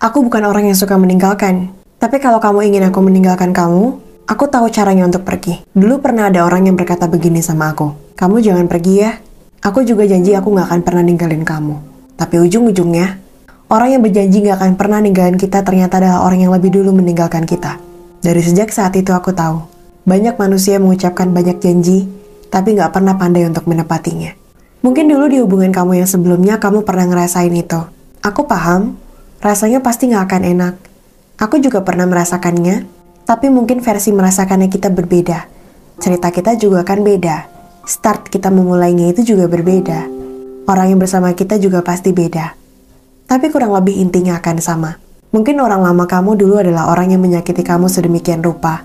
Aku bukan orang yang suka meninggalkan. Tapi kalau kamu ingin aku meninggalkan kamu, aku tahu caranya untuk pergi. Dulu pernah ada orang yang berkata begini sama aku. Kamu jangan pergi ya. Aku juga janji aku gak akan pernah ninggalin kamu. Tapi ujung-ujungnya, orang yang berjanji gak akan pernah ninggalin kita ternyata adalah orang yang lebih dulu meninggalkan kita. Dari sejak saat itu aku tahu, banyak manusia mengucapkan banyak janji, tapi gak pernah pandai untuk menepatinya. Mungkin dulu di hubungan kamu yang sebelumnya kamu pernah ngerasain itu. Aku paham, rasanya pasti gak akan enak. Aku juga pernah merasakannya, tapi mungkin versi merasakannya kita berbeda. Cerita kita juga akan beda. Start kita memulainya itu juga berbeda. Orang yang bersama kita juga pasti beda. Tapi kurang lebih intinya akan sama. Mungkin orang lama kamu dulu adalah orang yang menyakiti kamu sedemikian rupa.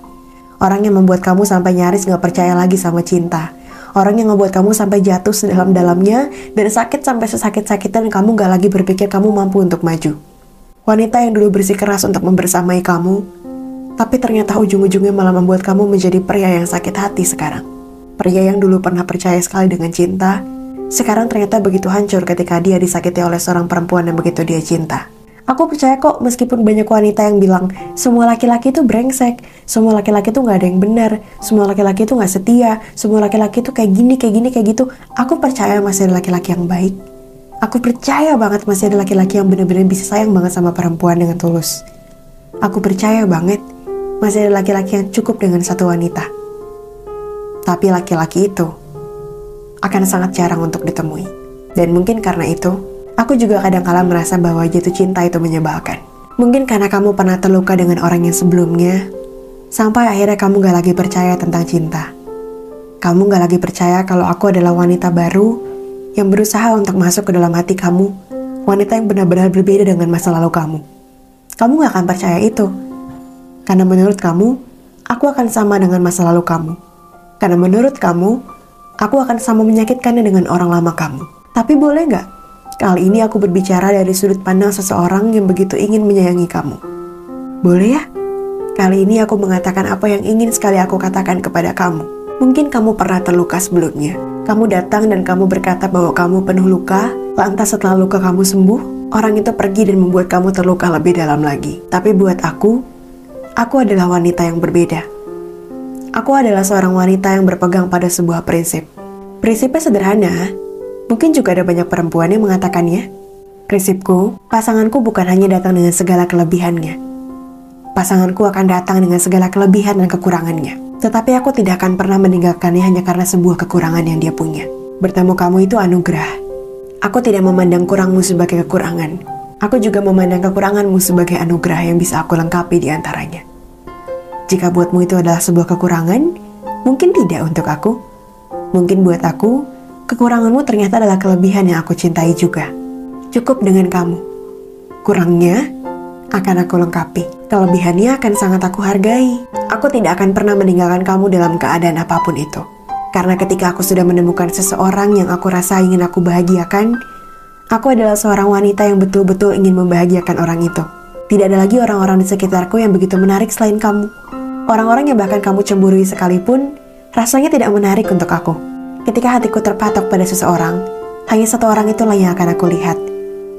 Orang yang membuat kamu sampai nyaris gak percaya lagi sama cinta. Orang yang membuat kamu sampai jatuh sedalam-dalamnya dan sakit sampai sesakit-sakitnya dan kamu gak lagi berpikir kamu mampu untuk maju. Wanita yang dulu bersikeras untuk membersamai kamu, tapi ternyata ujung-ujungnya malah membuat kamu menjadi pria yang sakit hati sekarang. Pria yang dulu pernah percaya sekali dengan cinta, sekarang ternyata begitu hancur ketika dia disakiti oleh seorang perempuan yang begitu dia cinta. Aku percaya kok meskipun banyak wanita yang bilang semua laki-laki itu brengsek, semua laki-laki itu nggak ada yang benar, semua laki-laki itu nggak setia, semua laki-laki itu kayak gini, kayak gini, kayak gitu. Aku percaya masih ada laki-laki yang baik, Aku percaya banget masih ada laki-laki yang benar-benar bisa sayang banget sama perempuan dengan tulus. Aku percaya banget masih ada laki-laki yang cukup dengan satu wanita. Tapi laki-laki itu akan sangat jarang untuk ditemui. Dan mungkin karena itu, aku juga kadang-kala merasa bahwa jatuh cinta itu menyebalkan. Mungkin karena kamu pernah terluka dengan orang yang sebelumnya, sampai akhirnya kamu gak lagi percaya tentang cinta. Kamu gak lagi percaya kalau aku adalah wanita baru yang berusaha untuk masuk ke dalam hati kamu, wanita yang benar-benar berbeda dengan masa lalu kamu. Kamu gak akan percaya itu. Karena menurut kamu, aku akan sama dengan masa lalu kamu. Karena menurut kamu, aku akan sama menyakitkannya dengan orang lama kamu. Tapi boleh gak? Kali ini aku berbicara dari sudut pandang seseorang yang begitu ingin menyayangi kamu. Boleh ya? Kali ini aku mengatakan apa yang ingin sekali aku katakan kepada kamu. Mungkin kamu pernah terluka sebelumnya, kamu datang dan kamu berkata bahwa kamu penuh luka, lantas setelah luka kamu sembuh, orang itu pergi dan membuat kamu terluka lebih dalam lagi. Tapi buat aku, aku adalah wanita yang berbeda. Aku adalah seorang wanita yang berpegang pada sebuah prinsip. Prinsipnya sederhana, mungkin juga ada banyak perempuan yang mengatakannya. Prinsipku, pasanganku bukan hanya datang dengan segala kelebihannya. Pasanganku akan datang dengan segala kelebihan dan kekurangannya. Tetapi aku tidak akan pernah meninggalkannya hanya karena sebuah kekurangan yang dia punya. Bertemu kamu itu anugerah. Aku tidak memandang kurangmu sebagai kekurangan. Aku juga memandang kekuranganmu sebagai anugerah yang bisa aku lengkapi di antaranya. Jika buatmu itu adalah sebuah kekurangan, mungkin tidak untuk aku. Mungkin buat aku, kekuranganmu ternyata adalah kelebihan yang aku cintai juga. Cukup dengan kamu. Kurangnya, akan aku lengkapi. Kelebihannya akan sangat aku hargai. Aku tidak akan pernah meninggalkan kamu dalam keadaan apa pun itu. Karena ketika aku sudah menemukan seseorang yang aku rasa ingin aku bahagiakan, aku adalah seorang wanita yang betul-betul ingin membahagiakan orang itu. Tidak ada lagi orang-orang di sekitarku yang begitu menarik selain kamu. Orang-orang yang bahkan kamu cemburui sekalipun, rasanya tidak menarik untuk aku. Ketika hatiku terpatok pada seseorang, hanya satu orang itulah yang akan aku lihat.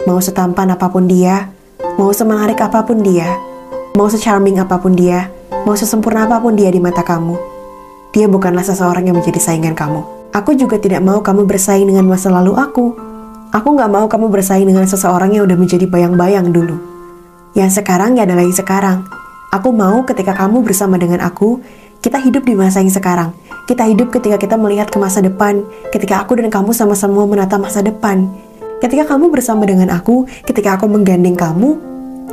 Mau setampan apa pun dia, Mau semenarik apa pun dia, mau secharming apa pun dia, mau sesempurna apa pun dia di mata kamu, dia bukanlah seseorang yang menjadi saingan kamu. Aku juga tidak mau kamu bersaing dengan masa lalu aku. Aku gak mau kamu bersaing dengan seseorang yang udah menjadi bayang-bayang dulu. Yang sekarang ya adalah yang sekarang. Aku mau ketika kamu bersama dengan aku, kita hidup di masa yang sekarang. Kita hidup ketika kita melihat ke masa depan, ketika aku dan kamu sama-sama menata masa depan. Ketika kamu bersama dengan aku, ketika aku menggandeng kamu,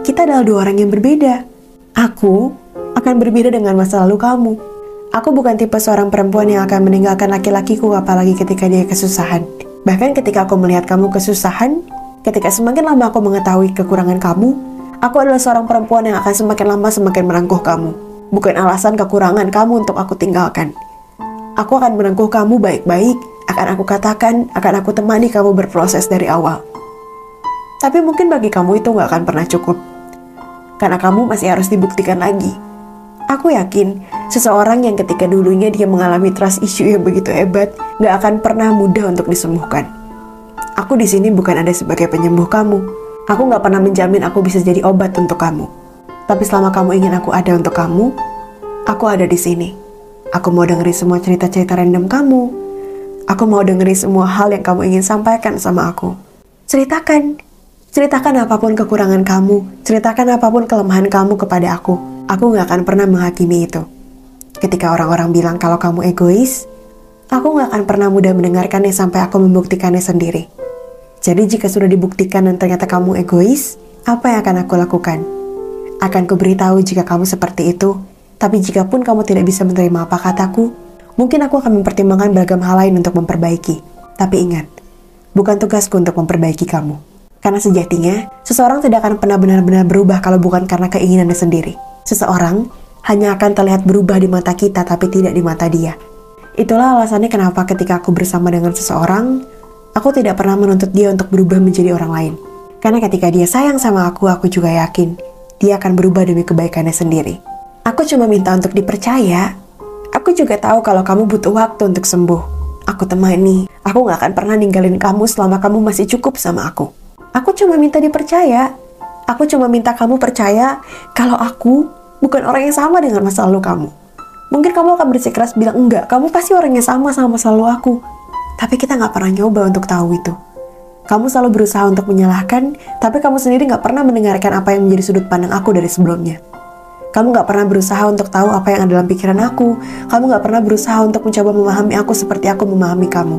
kita adalah dua orang yang berbeda. Aku akan berbeda dengan masa lalu kamu. Aku bukan tipe seorang perempuan yang akan meninggalkan laki-lakiku apalagi ketika dia kesusahan. Bahkan ketika aku melihat kamu kesusahan, ketika semakin lama aku mengetahui kekurangan kamu, aku adalah seorang perempuan yang akan semakin lama semakin merangkuh kamu. Bukan alasan kekurangan kamu untuk aku tinggalkan. Aku akan merangkuh kamu baik-baik, akan aku katakan, akan aku temani kamu berproses dari awal. Tapi mungkin bagi kamu itu gak akan pernah cukup karena kamu masih harus dibuktikan lagi. Aku yakin, seseorang yang ketika dulunya dia mengalami trust issue yang begitu hebat, gak akan pernah mudah untuk disembuhkan. Aku di sini bukan ada sebagai penyembuh kamu. Aku nggak pernah menjamin aku bisa jadi obat untuk kamu. Tapi selama kamu ingin aku ada untuk kamu, aku ada di sini. Aku mau dengerin semua cerita-cerita random kamu. Aku mau dengerin semua hal yang kamu ingin sampaikan sama aku. Ceritakan. Ceritakan apa pun kekurangan kamu. Ceritakan apa pun kelemahan kamu kepada aku. Aku nggak akan pernah menghakimi itu. Ketika orang-orang bilang kalau kamu egois, aku nggak akan pernah mudah mendengarkannya sampai aku membuktikannya sendiri. Jadi jika sudah dibuktikan dan ternyata kamu egois, apa yang akan aku lakukan? Akan kuberitahu jika kamu seperti itu, tapi jika pun kamu tidak bisa menerima apa kataku, mungkin aku akan mempertimbangkan beragam hal lain untuk memperbaiki. Tapi ingat, bukan tugasku untuk memperbaiki kamu. Karena sejatinya, seseorang tidak akan pernah benar-benar berubah kalau bukan karena keinginannya sendiri. Seseorang hanya akan terlihat berubah di mata kita tapi tidak di mata dia. Itulah alasannya kenapa ketika aku bersama dengan seseorang, Aku tidak pernah menuntut dia untuk berubah menjadi orang lain. Karena ketika dia sayang sama aku, aku juga yakin dia akan berubah demi kebaikannya sendiri. Aku cuma minta untuk dipercaya. Aku juga tahu kalau kamu butuh waktu untuk sembuh. Aku temani. Aku gak akan pernah ninggalin kamu selama kamu masih cukup sama aku. Aku cuma minta dipercaya. Aku cuma minta kamu percaya kalau aku bukan orang yang sama dengan masa lalu kamu. Mungkin kamu akan bersikeras bilang enggak, kamu pasti orang yang sama sama masa lalu aku. Tapi kita nggak pernah nyoba untuk tahu itu. Kamu selalu berusaha untuk menyalahkan, tapi kamu sendiri nggak pernah mendengarkan apa yang menjadi sudut pandang aku dari sebelumnya. Kamu nggak pernah berusaha untuk tahu apa yang ada dalam pikiran aku. Kamu nggak pernah berusaha untuk mencoba memahami aku seperti aku memahami kamu.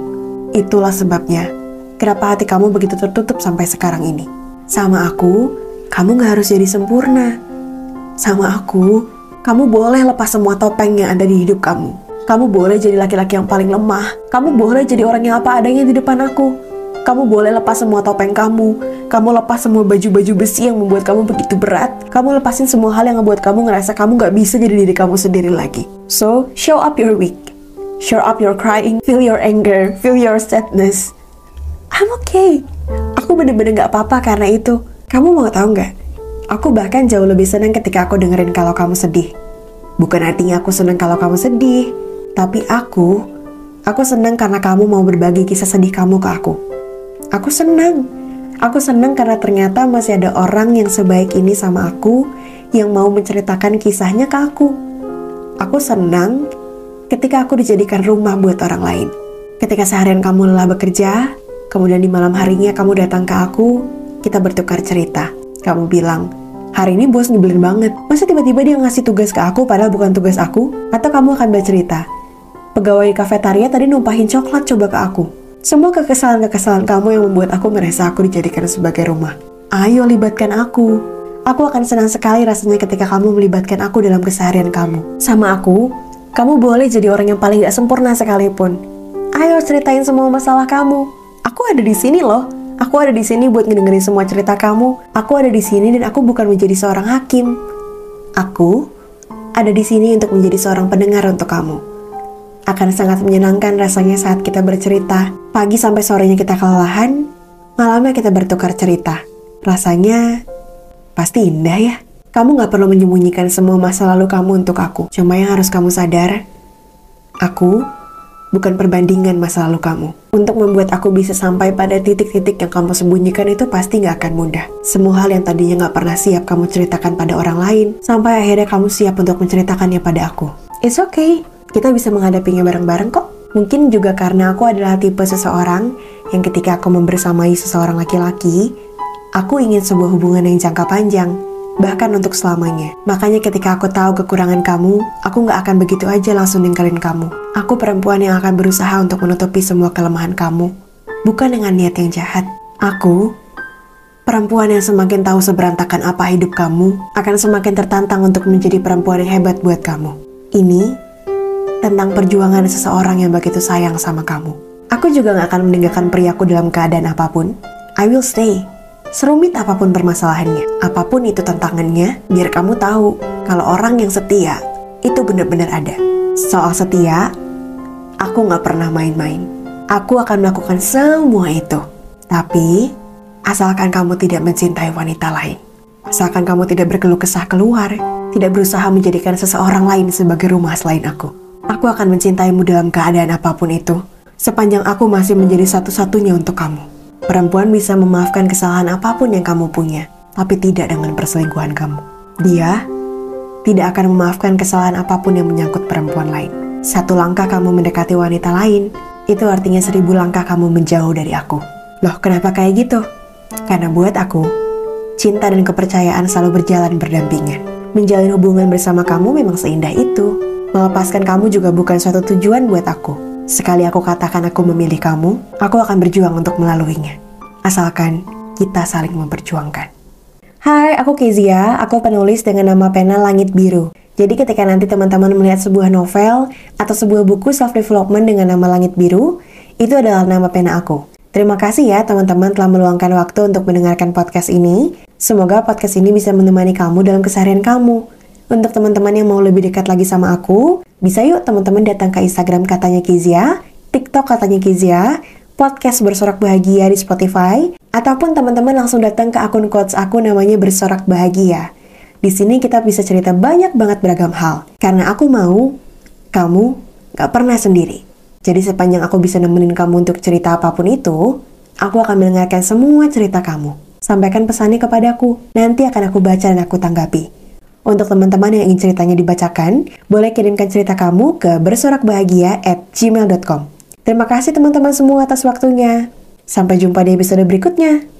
Itulah sebabnya, kenapa hati kamu begitu tertutup sampai sekarang ini. Sama aku, kamu nggak harus jadi sempurna. Sama aku, kamu boleh lepas semua topeng yang ada di hidup kamu. Kamu boleh jadi laki-laki yang paling lemah. Kamu boleh jadi orang yang apa adanya di depan aku. Kamu boleh lepas semua topeng kamu. Kamu lepas semua baju-baju besi yang membuat kamu begitu berat. Kamu lepasin semua hal yang membuat kamu ngerasa kamu gak bisa jadi diri kamu sendiri lagi. So, show up your weak. Show up your crying. Feel your anger. Feel your sadness. I'm okay. Aku bener-bener gak apa-apa karena itu. Kamu mau tahu nggak? Aku bahkan jauh lebih senang ketika aku dengerin kalau kamu sedih. Bukan artinya aku senang kalau kamu sedih, tapi aku, aku senang karena kamu mau berbagi kisah sedih kamu ke aku. Aku senang. Aku senang karena ternyata masih ada orang yang sebaik ini sama aku yang mau menceritakan kisahnya ke aku. Aku senang ketika aku dijadikan rumah buat orang lain. Ketika seharian kamu lelah bekerja, kemudian di malam harinya kamu datang ke aku, kita bertukar cerita. Kamu bilang, hari ini bos nyebelin banget. Masa tiba-tiba dia ngasih tugas ke aku padahal bukan tugas aku? Atau kamu akan bercerita, Pegawai kafetaria tadi numpahin coklat coba ke aku. Semua kekesalan-kekesalan kamu yang membuat aku merasa aku dijadikan sebagai rumah. Ayo libatkan aku. Aku akan senang sekali rasanya ketika kamu melibatkan aku dalam keseharian kamu. Sama aku, kamu boleh jadi orang yang paling gak sempurna sekalipun. Ayo ceritain semua masalah kamu. Aku ada di sini loh. Aku ada di sini buat ngedengerin semua cerita kamu. Aku ada di sini dan aku bukan menjadi seorang hakim. Aku ada di sini untuk menjadi seorang pendengar untuk kamu. Akan sangat menyenangkan rasanya saat kita bercerita. Pagi sampai sorenya kita kelelahan, malamnya kita bertukar cerita. Rasanya pasti indah ya. Kamu gak perlu menyembunyikan semua masa lalu kamu untuk aku. Cuma yang harus kamu sadar, aku bukan perbandingan masa lalu kamu. Untuk membuat aku bisa sampai pada titik-titik yang kamu sembunyikan itu pasti gak akan mudah. Semua hal yang tadinya gak pernah siap kamu ceritakan pada orang lain, sampai akhirnya kamu siap untuk menceritakannya pada aku. It's okay, kita bisa menghadapinya bareng-bareng kok. Mungkin juga karena aku adalah tipe seseorang yang ketika aku membersamai seseorang laki-laki, aku ingin sebuah hubungan yang jangka panjang, bahkan untuk selamanya. Makanya ketika aku tahu kekurangan kamu, aku nggak akan begitu aja langsung ninggalin kamu. Aku perempuan yang akan berusaha untuk menutupi semua kelemahan kamu, bukan dengan niat yang jahat. Aku Perempuan yang semakin tahu seberantakan apa hidup kamu akan semakin tertantang untuk menjadi perempuan yang hebat buat kamu. Ini tentang perjuangan seseorang yang begitu sayang sama kamu. Aku juga gak akan meninggalkan priaku dalam keadaan apa pun. I will stay. Serumit apa pun permasalahannya, apa pun itu tantangannya, biar kamu tahu kalau orang yang setia itu benar-benar ada. Soal setia, aku gak pernah main-main. Aku akan melakukan semua itu. Tapi, asalkan kamu tidak mencintai wanita lain. Asalkan kamu tidak berkeluh kesah keluar, tidak berusaha menjadikan seseorang lain sebagai rumah selain aku. Aku akan mencintaimu dalam keadaan apa pun itu, sepanjang aku masih menjadi satu-satunya untuk kamu. Perempuan bisa memaafkan kesalahan apa pun yang kamu punya, tapi tidak dengan perselingkuhan kamu. Dia tidak akan memaafkan kesalahan apa pun yang menyangkut perempuan lain. Satu langkah kamu mendekati wanita lain, itu artinya seribu langkah kamu menjauh dari aku. Loh, kenapa kayak gitu? Karena buat aku, cinta dan kepercayaan selalu berjalan berdampingan. Menjalin hubungan bersama kamu memang seindah itu. Melepaskan kamu juga bukan suatu tujuan buat aku. Sekali aku katakan aku memilih kamu, aku akan berjuang untuk melaluinya. Asalkan kita saling memperjuangkan. Hai, aku Kezia, aku penulis dengan nama pena Langit Biru. Jadi ketika nanti teman-teman melihat sebuah novel atau sebuah buku self-development dengan nama Langit Biru, itu adalah nama pena aku. Terima kasih ya teman-teman telah meluangkan waktu untuk mendengarkan podcast ini. Semoga podcast ini bisa menemani kamu dalam keseharian kamu. Untuk teman-teman yang mau lebih dekat lagi sama aku, bisa yuk teman-teman datang ke Instagram katanya Kizia, TikTok katanya Kizia, podcast Bersorak Bahagia di Spotify, ataupun teman-teman langsung datang ke akun quotes aku namanya Bersorak Bahagia. Di sini kita bisa cerita banyak banget beragam hal. Karena aku mau, kamu gak pernah sendiri. Jadi sepanjang aku bisa nemenin kamu untuk cerita apa pun itu, aku akan mendengarkan semua cerita kamu. Sampaikan pesannya kepadaku, nanti akan aku baca dan aku tanggapi. Untuk teman-teman yang ingin ceritanya dibacakan, boleh kirimkan cerita kamu ke bersorakbahagia at gmail.com. Terima kasih teman-teman semua atas waktunya. Sampai jumpa di episode berikutnya.